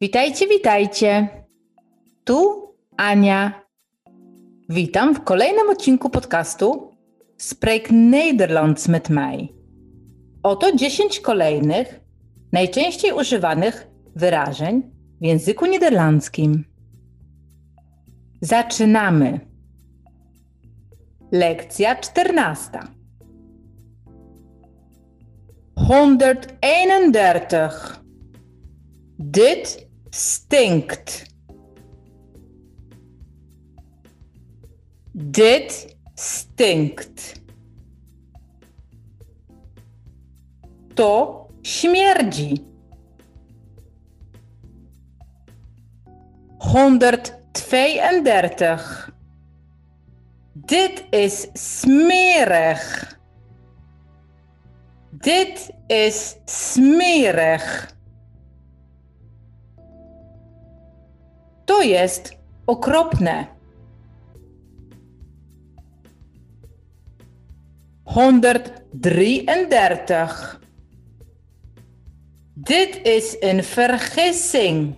Witajcie, witajcie. Tu Ania. Witam w kolejnym odcinku podcastu Spreek Nederlands met mij. Oto 10 kolejnych, najczęściej używanych wyrażeń w języku niderlandzkim. Zaczynamy. Lekcja 14. 131. Dit stinkt. Dit stinkt. To śmierdzi. 132. Dit is smerig. Dit is smerig. Jest okropne. 133. Dit is een vergissing.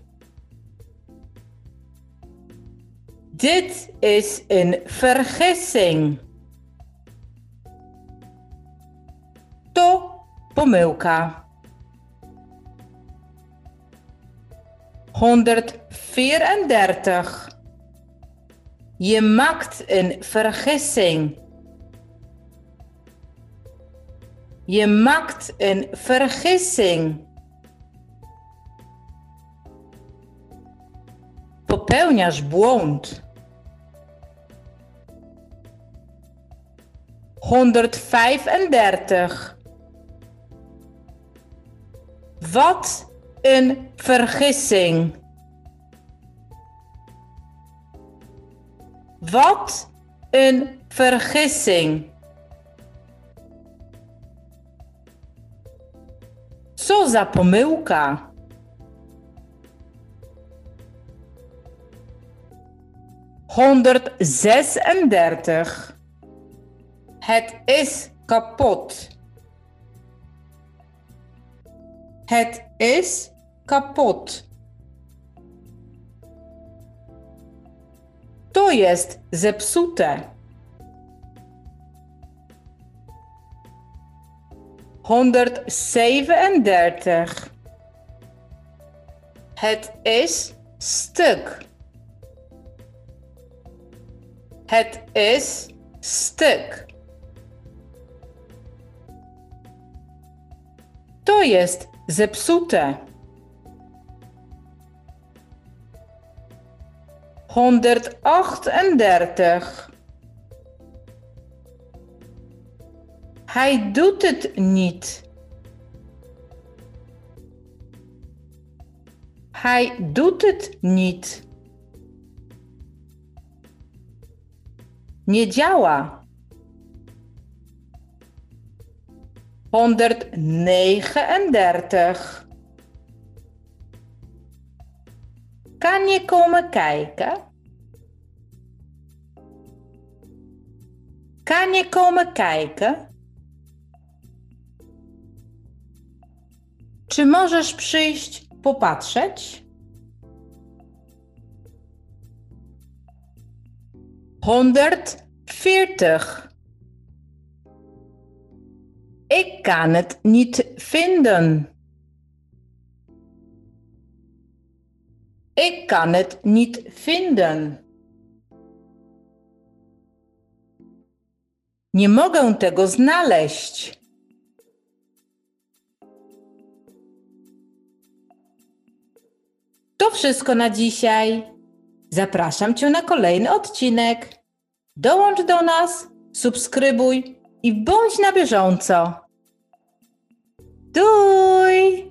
Dit is een vergissing. To pomyłka. 134. Je maakt een vergissing. Je maakt een vergissing. Popełniasz błąd. 135. Wat een vergissing. Wat een vergissing. Co za pomyłka. Honderdzesendertig. Het is kapot. Het is kapot. To jest zepsute. 137. Het is stuk. Het is stuk. To jest zepsute. 138. Hij doet het niet. Hij doet het niet. Nie działa. 139. Kan je komen kijken? Kan je komen kijken? Czy możesz przyjść popatrzeć? 140. Ik kan het niet vinden. Ik kan het niet vinden. Nie mogę tego znaleźć. To wszystko na dzisiaj. Zapraszam Cię na kolejny odcinek. Dołącz do nas, subskrybuj i bądź na bieżąco. Doei!